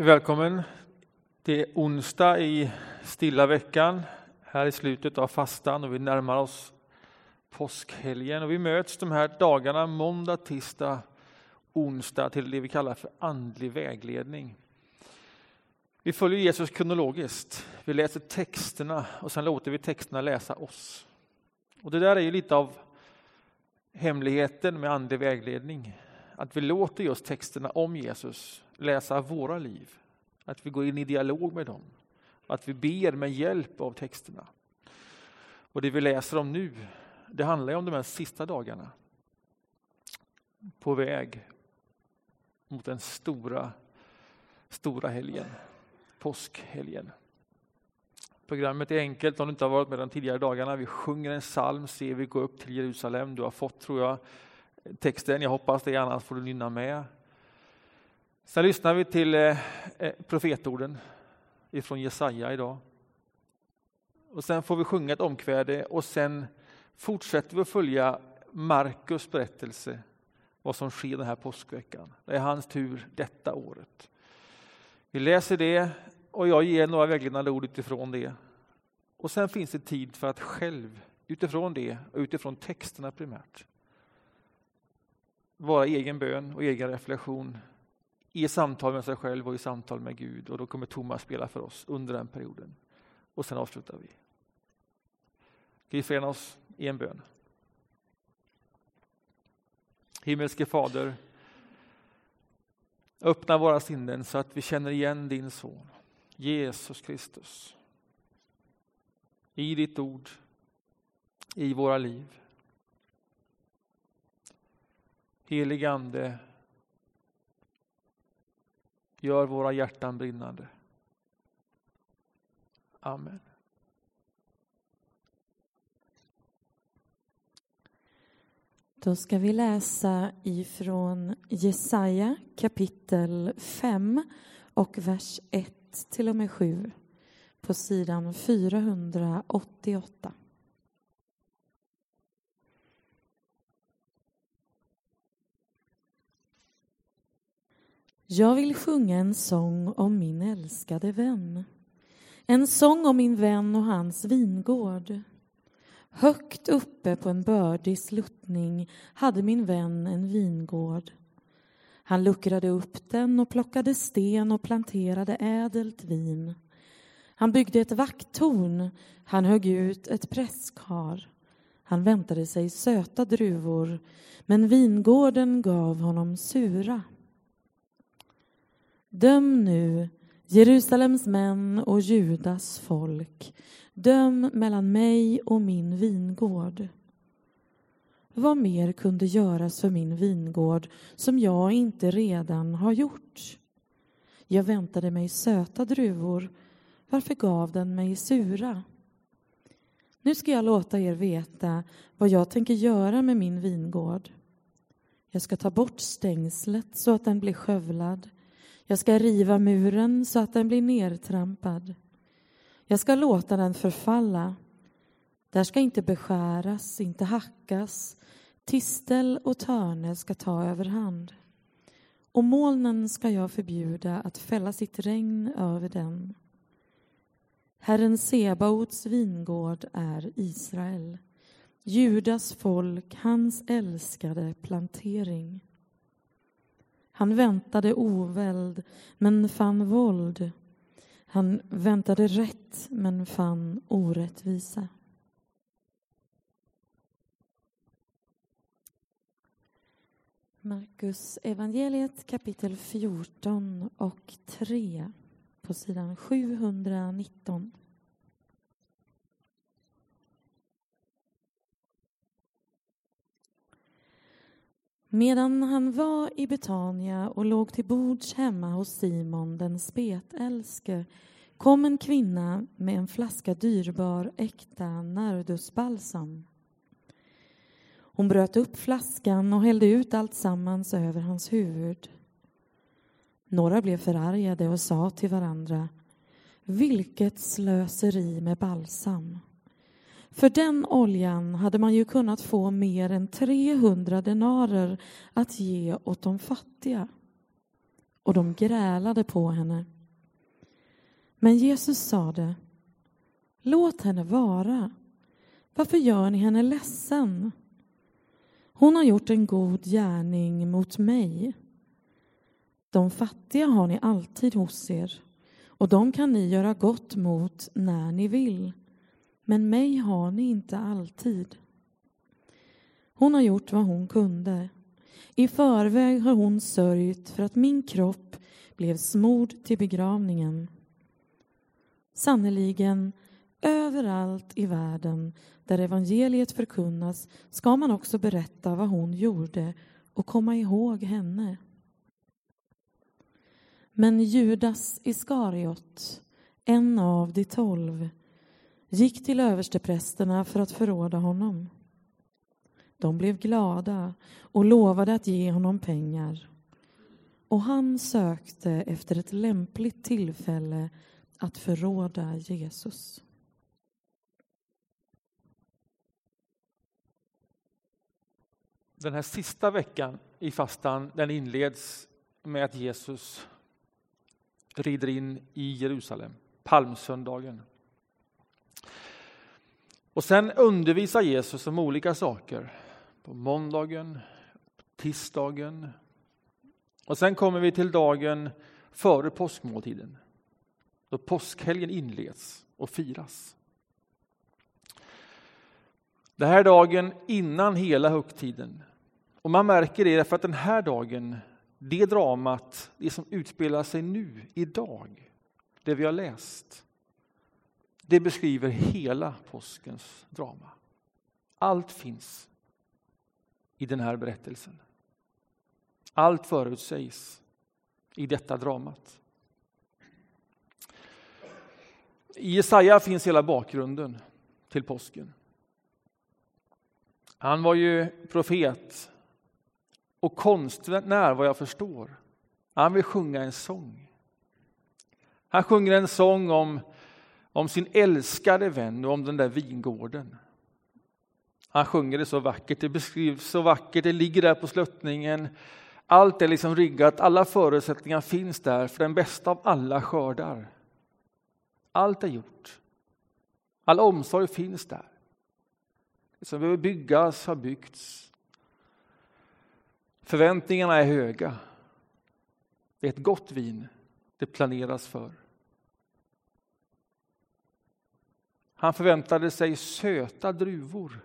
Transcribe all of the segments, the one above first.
Välkommen. Det är onsdag i stilla veckan, här i slutet av fastan och vi närmar oss påskhelgen. Och vi möts de här dagarna, måndag, tisdag, onsdag, till det vi kallar för andlig vägledning. Vi följer Jesus kronologiskt. Vi läser texterna och sen låter vi texterna läsa oss. Och Det där är ju lite av hemligheten med andlig vägledning. Att vi låter just texterna om Jesus läsa våra liv. Att vi går in i dialog med dem. Att vi ber med hjälp av texterna. Och det vi läser om nu, det handlar om de här sista dagarna. På väg mot den stora, stora helgen, påskhelgen. Programmet är enkelt om du inte har varit med de tidigare dagarna. Vi sjunger en psalm, ser vi gå upp till Jerusalem. Du har fått, tror jag, texten. Jag hoppas det, annars får du nynna med. Sen lyssnar vi till eh, eh, profetorden ifrån Jesaja idag. Och sen får vi sjunga ett omkväde och sen fortsätter vi att följa Markus berättelse vad som sker den här påskveckan. Det är hans tur detta året. Vi läser det och jag ger några vägledande ord utifrån det. Och sen finns det tid för att själv utifrån det och utifrån texterna primärt vara egen bön och egen reflektion i samtal med sig själv och i samtal med Gud. Och då kommer Thomas spela för oss under den perioden. Och sen avslutar vi. Ska vi förena oss i en bön? Himmelske Fader, öppna våra sinnen så att vi känner igen din son, Jesus Kristus. I ditt ord, i våra liv. Helig Ande, gör våra hjärtan brinnande. Amen. Då ska vi läsa ifrån Jesaja kapitel 5 och vers 1 till och med 7 på sidan 488. Jag vill sjunga en sång om min älskade vän. En sång om min vän och hans vingård. Högt uppe på en bördig sluttning hade min vän en vingård. Han luckrade upp den och plockade sten och planterade ädelt vin. Han byggde ett vakttorn, han högg ut ett presskar. Han väntade sig söta druvor, men vingården gav honom sura. Döm nu, Jerusalems män och Judas folk. Döm mellan mig och min vingård. Vad mer kunde göras för min vingård som jag inte redan har gjort? Jag väntade mig söta druvor. Varför gav den mig sura? Nu ska jag låta er veta vad jag tänker göra med min vingård. Jag ska ta bort stängslet så att den blir skövlad jag ska riva muren så att den blir nertrampad. Jag ska låta den förfalla. Där ska inte beskäras, inte hackas. Tistel och törne ska ta överhand. Och molnen ska jag förbjuda att fälla sitt regn över den. Herren Sebaots vingård är Israel, Judas folk, hans älskade plantering. Han väntade oväld, men fann våld. Han väntade rätt, men fann orättvisa. Markus evangeliet kapitel 14 och 3 på sidan 719. Medan han var i Betania och låg till bords hemma hos Simon den spetälske kom en kvinna med en flaska dyrbar äkta nardusbalsam. Hon bröt upp flaskan och hällde ut allt sammans över hans huvud. Några blev förargade och sa till varandra Vilket slöseri med balsam! För den oljan hade man ju kunnat få mer än 300 denarer att ge åt de fattiga. och de grälade på henne. Men Jesus sade, låt henne vara. Varför gör ni henne ledsen? Hon har gjort en god gärning mot mig. De fattiga har ni alltid hos er och de kan ni göra gott mot när ni vill. Men mig har ni inte alltid. Hon har gjort vad hon kunde. I förväg har hon sörjt för att min kropp blev smord till begravningen. Sannerligen, överallt i världen där evangeliet förkunnas ska man också berätta vad hon gjorde och komma ihåg henne. Men Judas Iskariot, en av de tolv, gick till översteprästerna för att förråda honom. De blev glada och lovade att ge honom pengar. Och han sökte efter ett lämpligt tillfälle att förråda Jesus. Den här sista veckan i fastan den inleds med att Jesus rider in i Jerusalem, palmsöndagen. Och sen undervisar Jesus om olika saker på måndagen, tisdagen och sen kommer vi till dagen före påskmåltiden då påskhelgen inleds och firas. Det här är dagen innan hela högtiden. Och man märker det för att den här dagen, det dramat, det som utspelar sig nu, idag, det vi har läst, det beskriver hela påskens drama. Allt finns i den här berättelsen. Allt förutsägs i detta dramat. I Jesaja finns hela bakgrunden till påsken. Han var ju profet och konstnär vad jag förstår. Han vill sjunga en sång. Han sjunger en sång om, om sin älskade vän och om den där vingården. Han sjunger det så vackert, det beskrivs så vackert, det ligger där på sluttningen. Allt är liksom riggat, alla förutsättningar finns där för den bästa av alla skördar. Allt är gjort. All omsorg finns där. Det som behöver byggas har byggts. Förväntningarna är höga. Det är ett gott vin det planeras för. Han förväntade sig söta druvor.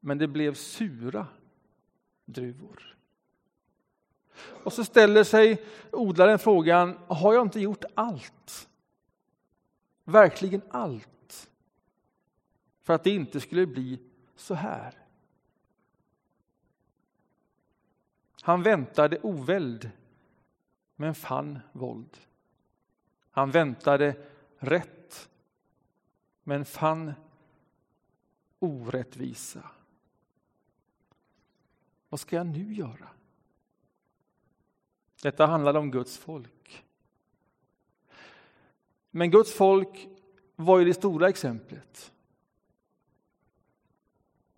Men det blev sura druvor. Och så ställer sig odlaren frågan, har jag inte gjort allt? Verkligen allt? För att det inte skulle bli så här. Han väntade oväld, men fann våld. Han väntade rätt, men fann orättvisa. Vad ska jag nu göra? Detta handlade om Guds folk. Men Guds folk var ju det stora exemplet.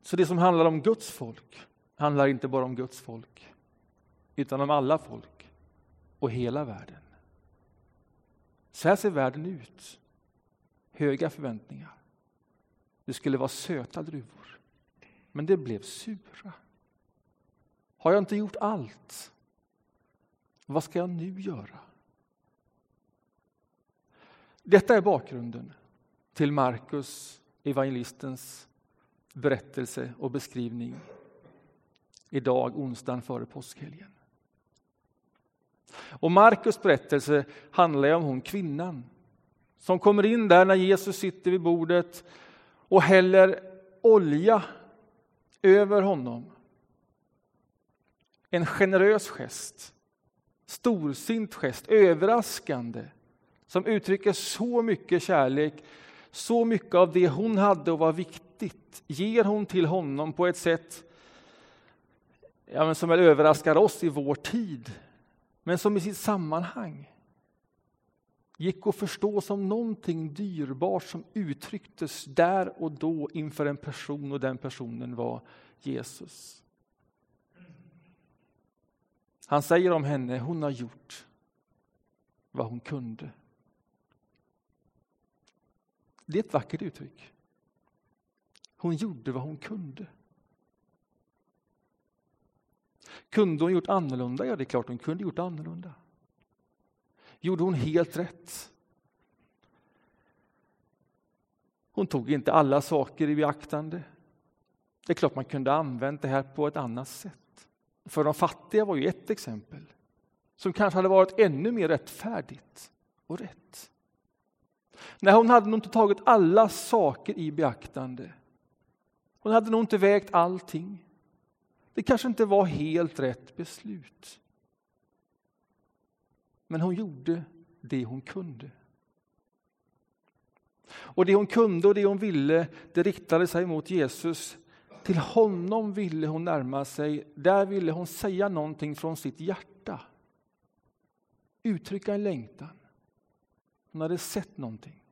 Så det som handlar om Guds folk handlar inte bara om Guds folk utan om alla folk och hela världen. Så här ser världen ut. Höga förväntningar. Det skulle vara söta druvor, men det blev sura. Har jag inte gjort allt? Vad ska jag nu göra? Detta är bakgrunden till Markus, evangelistens berättelse och beskrivning idag, onsdagen före påskhelgen. Och Markus berättelse handlar om hon kvinnan som kommer in där när Jesus sitter vid bordet och häller olja över honom. En generös gest, storsint gest, överraskande som uttrycker så mycket kärlek, så mycket av det hon hade och var viktigt ger hon till honom på ett sätt ja, men som överraskar oss i vår tid, men som i sitt sammanhang gick att förstå som någonting dyrbart som uttrycktes där och då inför en person och den personen var Jesus. Han säger om henne, hon har gjort vad hon kunde. Det är ett vackert uttryck. Hon gjorde vad hon kunde. Kunde hon gjort annorlunda? Ja, det är klart hon kunde gjort annorlunda. Gjorde hon helt rätt? Hon tog inte alla saker i beaktande. Det är klart man kunde använt det här på ett annat sätt. För de fattiga var ju ett exempel som kanske hade varit ännu mer rättfärdigt och rätt. Nej, hon hade nog inte tagit alla saker i beaktande. Hon hade nog inte vägt allting. Det kanske inte var helt rätt beslut. Men hon gjorde det hon kunde. Och det hon kunde och det hon ville, det riktade sig mot Jesus. Till honom ville hon närma sig, där ville hon säga någonting från sitt hjärta. Uttrycka en längtan. Hon hade sett någonting.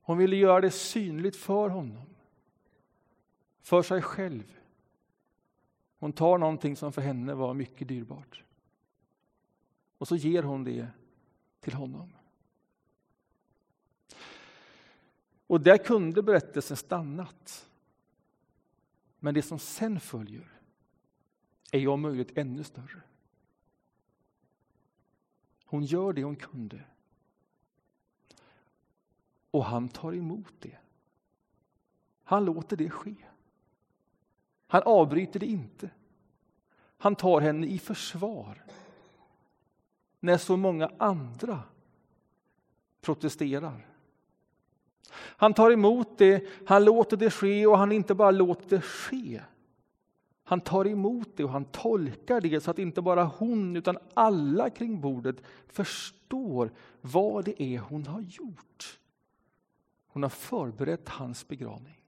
Hon ville göra det synligt för honom. För sig själv. Hon tar någonting som för henne var mycket dyrbart. Och så ger hon det till honom. Och där kunde berättelsen stannat. Men det som sen följer är ju om möjligt ännu större. Hon gör det hon kunde. Och han tar emot det. Han låter det ske. Han avbryter det inte. Han tar henne i försvar när så många andra protesterar. Han tar emot det, han låter det ske och han inte bara låter det ske. Han tar emot det och han tolkar det så att inte bara hon utan alla kring bordet förstår vad det är hon har gjort. Hon har förberett hans begravning.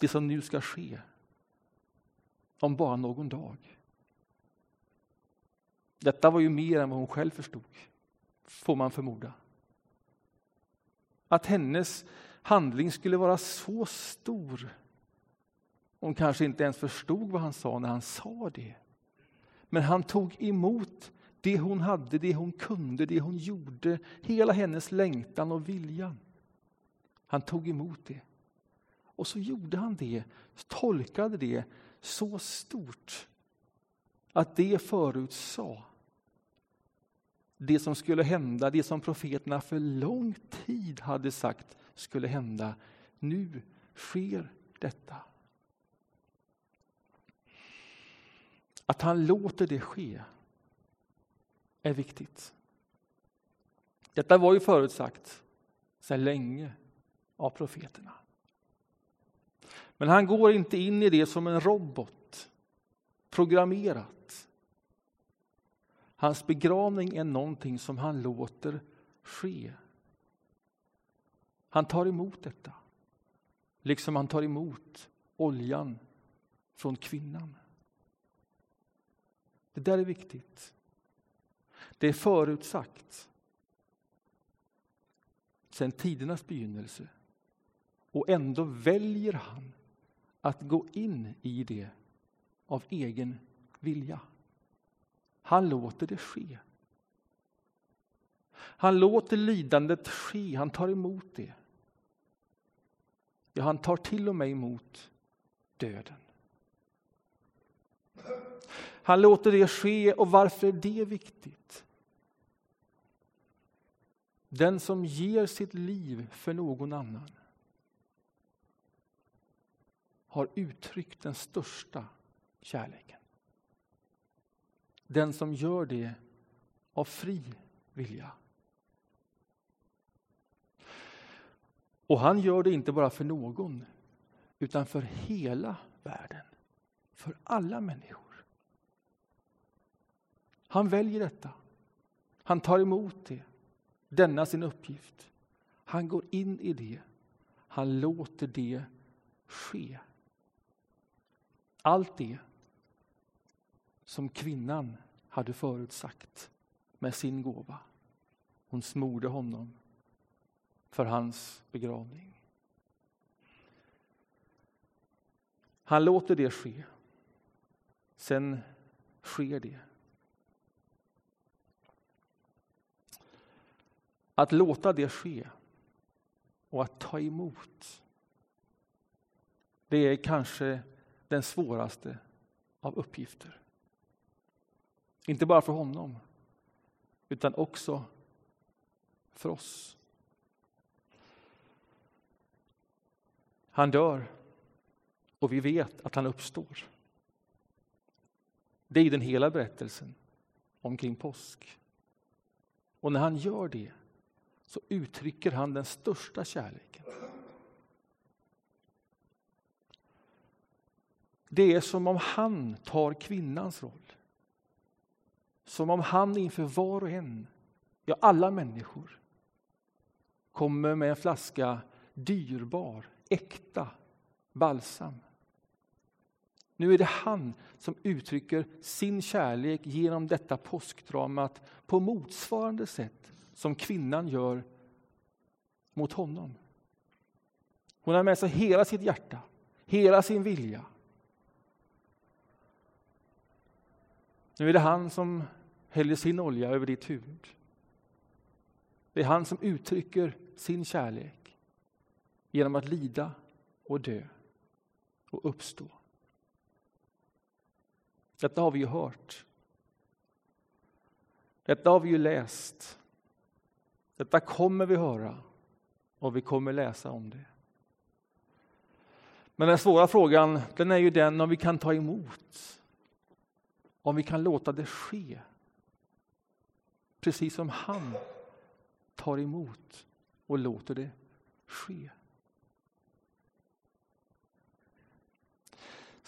Det som nu ska ske om bara någon dag. Detta var ju mer än vad hon själv förstod, får man förmoda. Att hennes handling skulle vara så stor. Hon kanske inte ens förstod vad han sa när han sa det. Men han tog emot det hon hade, det hon kunde, det hon gjorde, hela hennes längtan och viljan. Han tog emot det. Och så gjorde han det, tolkade det så stort att det förutsade det som skulle hända, det som profeterna för lång tid hade sagt skulle hända. Nu sker detta. Att han låter det ske är viktigt. Detta var ju förutsagt sedan länge av profeterna. Men han går inte in i det som en robot, programmerat. Hans begravning är någonting som han låter ske. Han tar emot detta, liksom han tar emot oljan från kvinnan. Det där är viktigt. Det är förutsagt sedan tidernas begynnelse. Och ändå väljer han att gå in i det av egen vilja. Han låter det ske. Han låter lidandet ske, han tar emot det. Ja, han tar till och med emot döden. Han låter det ske, och varför är det viktigt? Den som ger sitt liv för någon annan har uttryckt den största kärleken. Den som gör det av fri vilja. Och han gör det inte bara för någon, utan för hela världen. För alla människor. Han väljer detta. Han tar emot det, denna sin uppgift. Han går in i det. Han låter det ske. Allt det som kvinnan hade förutsagt med sin gåva. Hon smorde honom för hans begravning. Han låter det ske. sen sker det. Att låta det ske och att ta emot det är kanske den svåraste av uppgifter. Inte bara för honom, utan också för oss. Han dör och vi vet att han uppstår. Det är den hela berättelsen omkring påsk. Och när han gör det så uttrycker han den största kärleken. Det är som om han tar kvinnans roll. Som om han inför var och en, ja alla människor, kommer med en flaska dyrbar, äkta balsam. Nu är det han som uttrycker sin kärlek genom detta påskdramat på motsvarande sätt som kvinnan gör mot honom. Hon har med sig hela sitt hjärta, hela sin vilja. Nu är det han som häller sin olja över ditt huvud. Det är han som uttrycker sin kärlek genom att lida och dö och uppstå. Detta har vi ju hört. Detta har vi ju läst. Detta kommer vi höra och vi kommer läsa om det. Men den svåra frågan den är ju den om vi kan ta emot. Om vi kan låta det ske. Precis som han tar emot och låter det ske.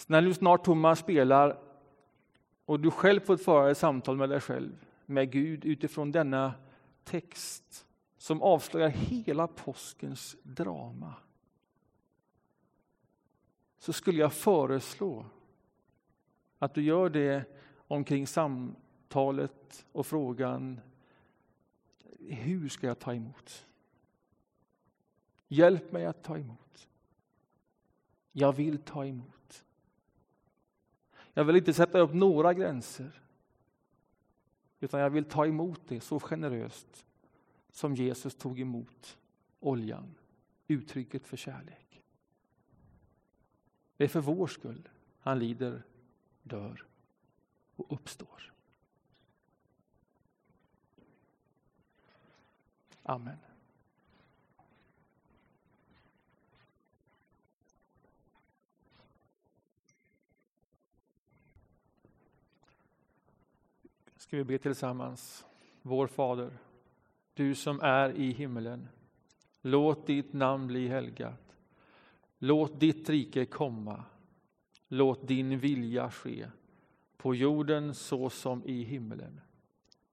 När du snart Thomas spelar och du själv får föra ett samtal med dig själv, med Gud utifrån denna text som avslöjar hela påskens drama så skulle jag föreslå att du gör det omkring samtalet och frågan hur ska jag ta emot? Hjälp mig att ta emot. Jag vill ta emot. Jag vill inte sätta upp några gränser. Utan jag vill ta emot det så generöst som Jesus tog emot oljan, uttrycket för kärlek. Det är för vår skull han lider, dör och uppstår. Amen. Ska vi be tillsammans. Vår Fader, du som är i himmelen. Låt ditt namn bli helgat. Låt ditt rike komma. Låt din vilja ske på jorden så som i himmelen.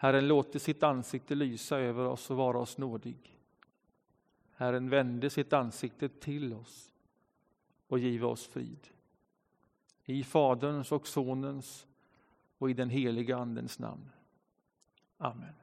Herren låter sitt ansikte lysa över oss och vara oss nådig. Herren vände sitt ansikte till oss och give oss frid. I Faderns och Sonens och i den heliga Andens namn. Amen.